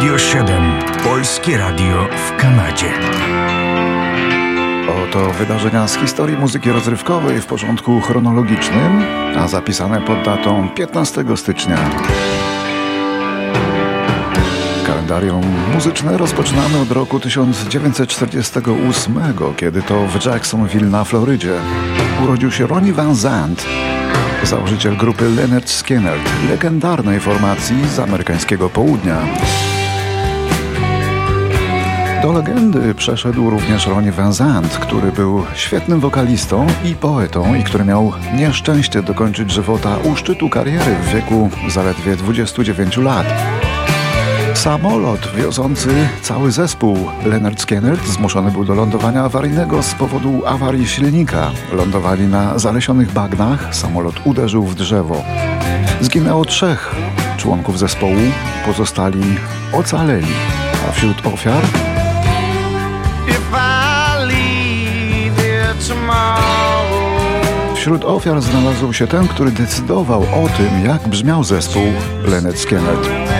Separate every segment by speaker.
Speaker 1: Radio 7. Polskie Radio w Kanadzie.
Speaker 2: Oto wydarzenia z historii muzyki rozrywkowej w porządku chronologicznym, a zapisane pod datą 15 stycznia. Kalendarium muzyczne rozpoczynamy od roku 1948, kiedy to w Jacksonville na Florydzie urodził się Ronnie Van Zandt, założyciel grupy Leonard Skinner, legendarnej formacji z amerykańskiego południa. Do legendy przeszedł również Ronnie Van Zandt, który był świetnym wokalistą i poetą i który miał nieszczęście dokończyć żywota u szczytu kariery w wieku zaledwie 29 lat. Samolot wiozący cały zespół Leonard Skinner zmuszony był do lądowania awaryjnego z powodu awarii silnika. Lądowali na zalesionych bagnach, samolot uderzył w drzewo. Zginęło trzech członków zespołu, pozostali ocaleli, a wśród ofiar Wśród ofiar znalazł się ten, który decydował o tym, jak brzmiał zespół Leonard Skinner.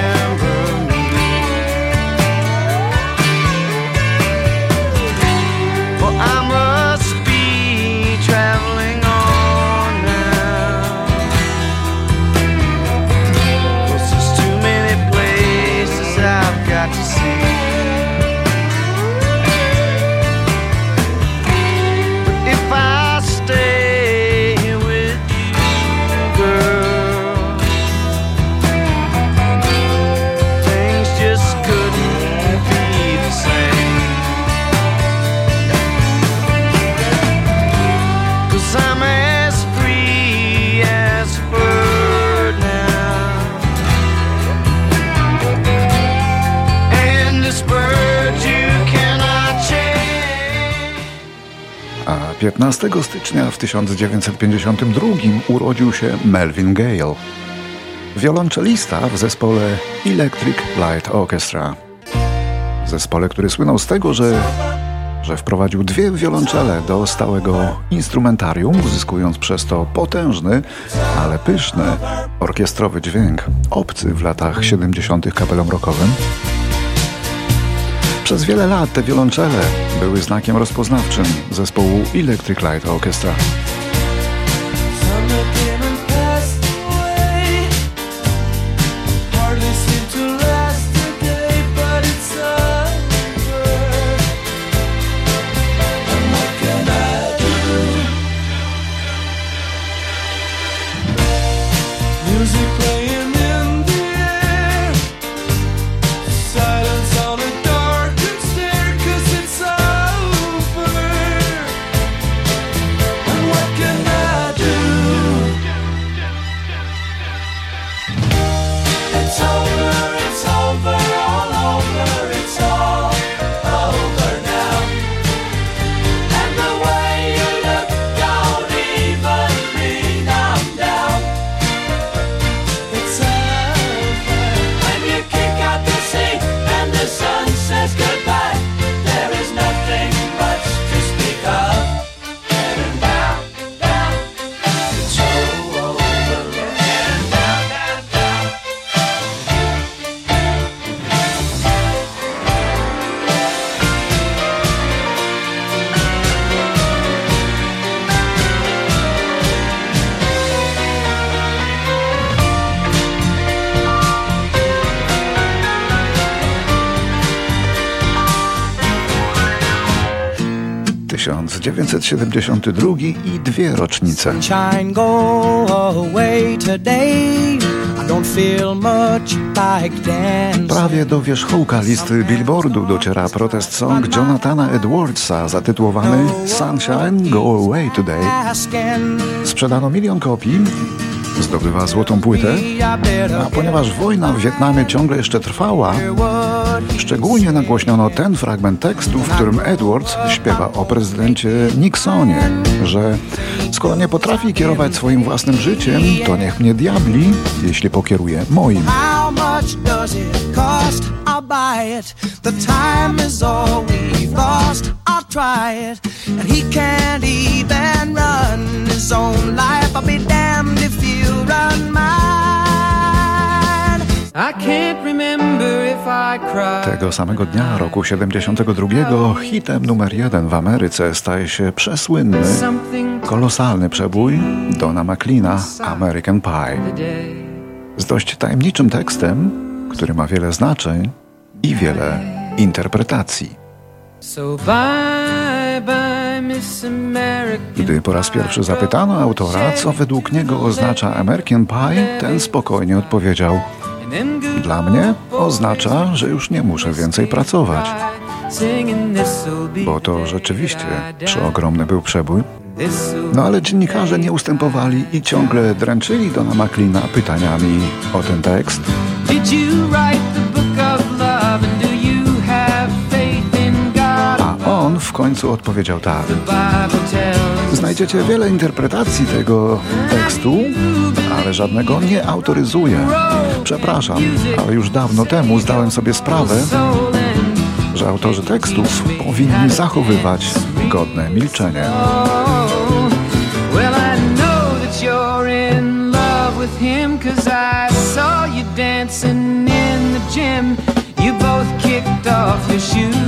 Speaker 2: 15 stycznia w 1952 urodził się Melvin Gale, wiolonczelista w zespole Electric Light Orchestra. Zespole, który słynął z tego, że, że wprowadził dwie wiolonczele do stałego instrumentarium, uzyskując przez to potężny, ale pyszny orkiestrowy dźwięk, obcy w latach 70. kapelom rockowym. Przez wiele lat te wiolonczele były znakiem rozpoznawczym zespołu Electric Light Orchestra. Tysiąc dziewięćset siedemdziesiąty drugi i dwie rocznice. Prawie do wierzchołka listy Billboardu dociera protest song Jonathana Edwardsa zatytułowany Sunshine Go Away Today. Sprzedano milion kopii, zdobywa złotą płytę, a ponieważ wojna w Wietnamie ciągle jeszcze trwała, szczególnie nagłośniono ten fragment tekstu, w którym Edwards śpiewa o prezydencie Nixonie, że skoro nie potrafi kierować swoim własnym życiem, to niech mnie diabli, jeśli pokieruje moim. try it. And he can't even run his own life. I'll be damned Tego samego dnia, roku 72, hitem numer jeden w Ameryce staje się przesłynny, kolosalny przebój Dona McLeana American Pie. Z dość tajemniczym tekstem, który ma wiele znaczeń i wiele interpretacji. Gdy po raz pierwszy zapytano autora, co według niego oznacza American Pie, ten spokojnie odpowiedział: Dla mnie oznacza, że już nie muszę więcej pracować. Bo to rzeczywiście przeogromny był przebój. No ale dziennikarze nie ustępowali i ciągle dręczyli Dona McLeana pytaniami o ten tekst. W końcu odpowiedział tak. Znajdziecie wiele interpretacji tego tekstu, ale żadnego nie autoryzuję. Przepraszam, ale już dawno temu zdałem sobie sprawę, że autorzy tekstów powinni zachowywać godne milczenie. You both kicked off your shoes.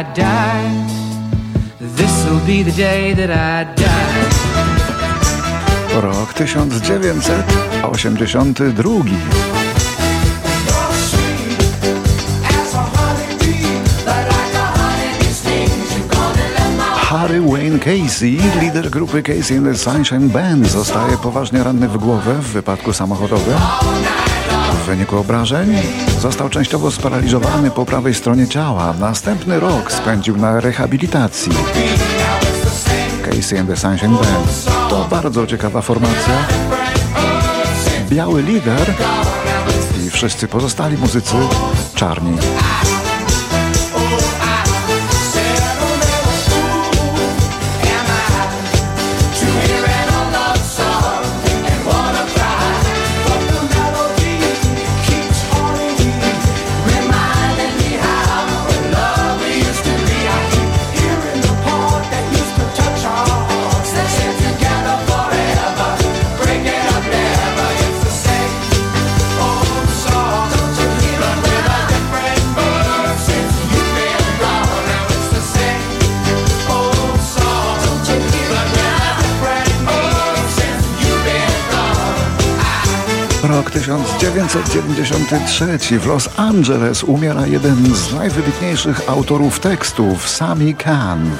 Speaker 2: I die. This'll be the day that I die. Rok 1982. Harry Wayne Casey, lider grupy Casey and the Sunshine Band, zostaje poważnie ranny w głowę w wypadku samochodowym. W wyniku obrażeń został częściowo sparaliżowany po prawej stronie ciała. Następny rok spędził na rehabilitacji. Casey and the Sunshine Band to bardzo ciekawa formacja. Biały lider i wszyscy pozostali muzycy czarni. 1993 w Los Angeles umiera jeden z najwybitniejszych autorów tekstów, Sami Khan.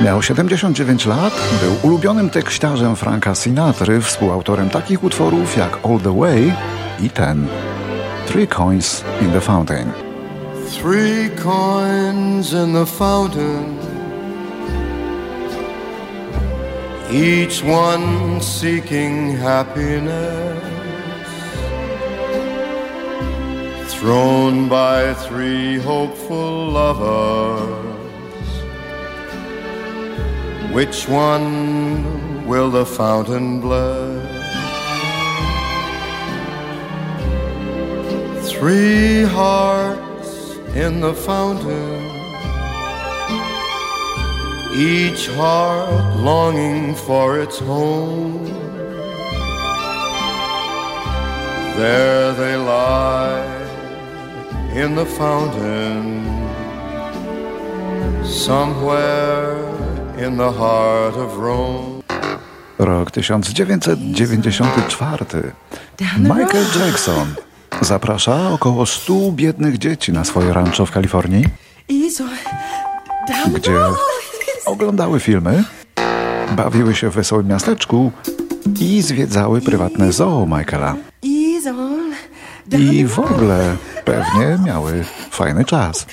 Speaker 2: Miał 79 lat, był ulubionym tekściarzem Franka Sinatry, współautorem takich utworów jak All the Way i ten Three Coins in the Fountain. Three coins in the fountain Each one seeking happiness thrown by three hopeful lovers. Which one will the fountain bless? Three hearts in the fountain, each heart longing for its home. There they lie in the fountain, somewhere in the heart of Rome. Rok 1994. Michael Jackson zaprasza około 100 biednych dzieci na swoje rancho w Kalifornii, gdzie oglądały filmy, bawiły się w wesołym miasteczku i zwiedzały prywatne zoo Michaela. I w ogóle pewnie miały fajny czas.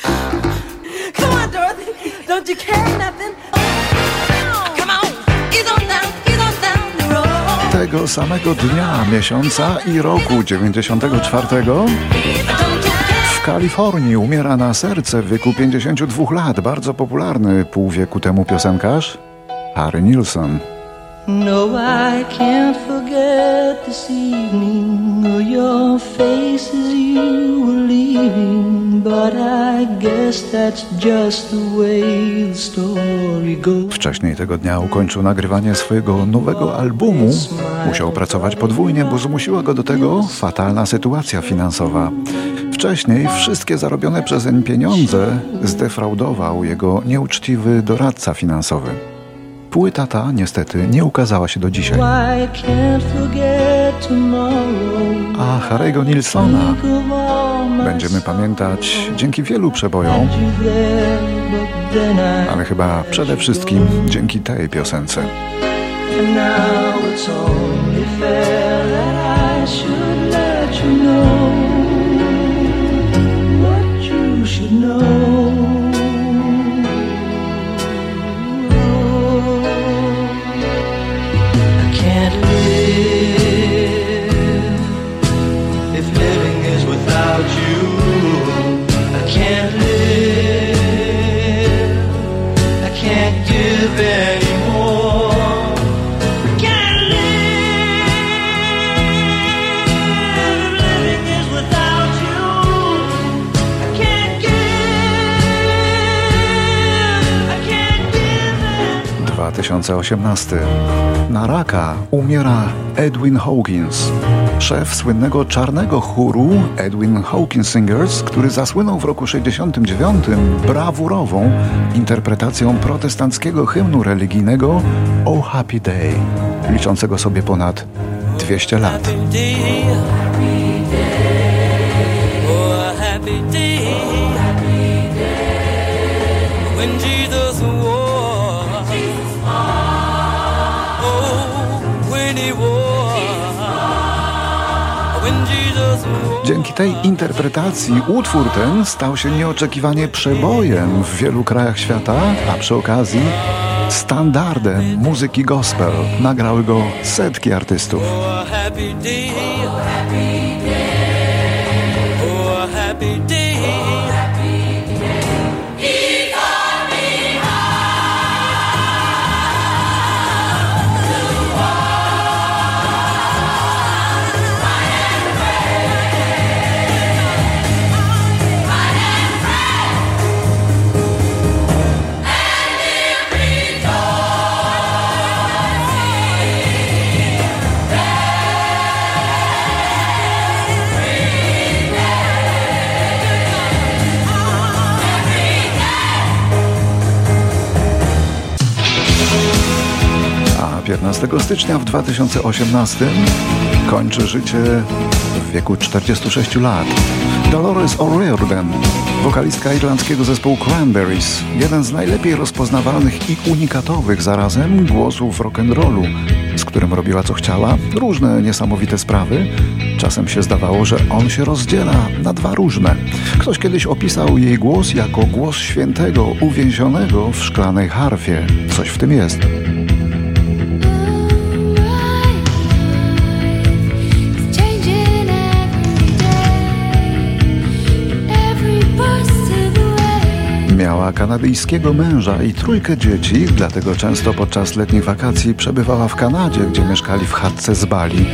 Speaker 2: tego samego dnia, miesiąca i roku 94 w Kalifornii umiera na serce w wieku 52 lat bardzo popularny pół wieku temu piosenkarz Harry Nilsson. No, I can't forget this evening or your face as you were leaving, but I guess that's just the way the story goes. Wcześniej tego dnia ukończył nagrywanie swojego nowego albumu. Musiał pracować podwójnie, bo zmusiła go do tego fatalna sytuacja finansowa. Wcześniej wszystkie zarobione przezeń pieniądze zdefraudował jego nieuczciwy doradca finansowy. Płyta ta niestety nie ukazała się do dzisiaj. A Harry'ego Nilsona będziemy pamiętać dzięki wielu przebojom, ale chyba przede wszystkim dzięki tej piosence. Dwa tysiące osiemnasty. Na raka umiera Edwin Hawkins, szef słynnego czarnego chóru Edwin Hawkins Singers, który zasłynął w roku 69 brawurową interpretacją protestanckiego hymnu religijnego O Happy Day, liczącego sobie ponad 200 lat. Dzięki tej interpretacji utwór ten stał się nieoczekiwanie przebojem w wielu krajach świata, a przy okazji standardem muzyki gospel. Nagrały go setki artystów. 15 stycznia w 2018 kończy życie w wieku 46 lat. Dolores O'Riordan, wokalistka irlandzkiego zespołu Cranberries, jeden z najlepiej rozpoznawalnych i unikatowych zarazem głosów rock'n'rollu, z którym robiła co chciała, różne niesamowite sprawy. Czasem się zdawało, że on się rozdziela na dwa różne. Ktoś kiedyś opisał jej głos jako głos świętego uwięzionego w szklanej harfie. Coś w tym jest. Kanadyjskiego męża i trójkę dzieci, dlatego często podczas letnich wakacji przebywała w Kanadzie, gdzie mieszkali w chatce z Bali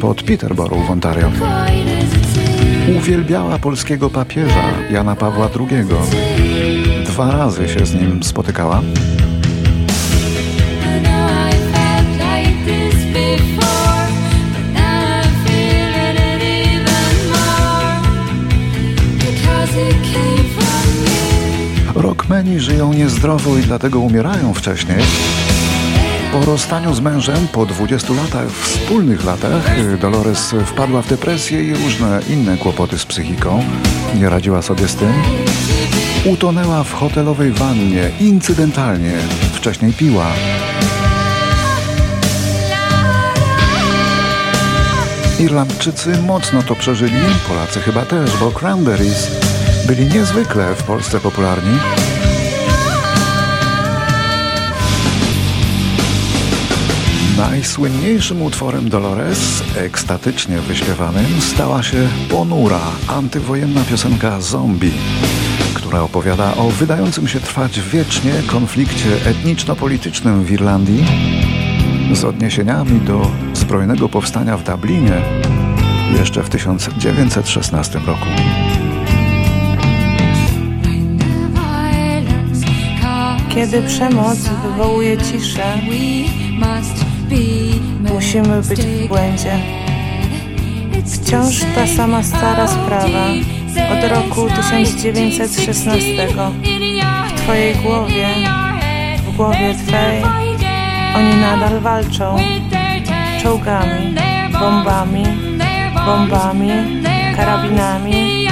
Speaker 2: pod Peterborough w Ontario. Uwielbiała polskiego papieża Jana Pawła II. Dwa razy się z nim spotykała. Rockmeni żyją niezdrowo i dlatego umierają wcześniej. Po rozstaniu z mężem po 20 latach, wspólnych latach, Dolores wpadła w depresję i różne inne kłopoty z psychiką. Nie radziła sobie z tym. Utonęła w hotelowej wannie, incydentalnie. Wcześniej piła. Irlandczycy mocno to przeżyli, Polacy chyba też, bo Cranberries byli niezwykle w Polsce popularni. Najsłynniejszym utworem Dolores, ekstatycznie wyśpiewanym, stała się ponura, antywojenna piosenka Zombie, która opowiada o wydającym się trwać wiecznie konflikcie etniczno-politycznym w Irlandii z odniesieniami do zbrojnego powstania w Dublinie jeszcze w 1916 roku.
Speaker 3: Kiedy przemoc wywołuje ciszę, musimy być w błędzie. Wciąż ta sama stara sprawa od roku 1916. W Twojej głowie, w głowie Twej, oni nadal walczą czołgami, bombami, bombami, karabinami.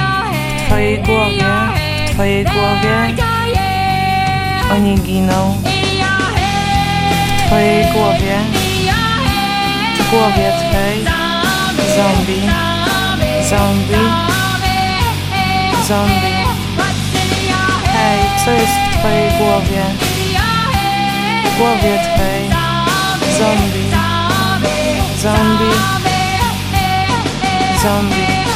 Speaker 3: W Twojej głowie, w Twojej głowie oni giną. W Twojej głowie, w głowie Twej, zombie, zombie, zombie. Hej, co jest w Twojej głowie? W głowie Twej, zombie, zombie, zombie.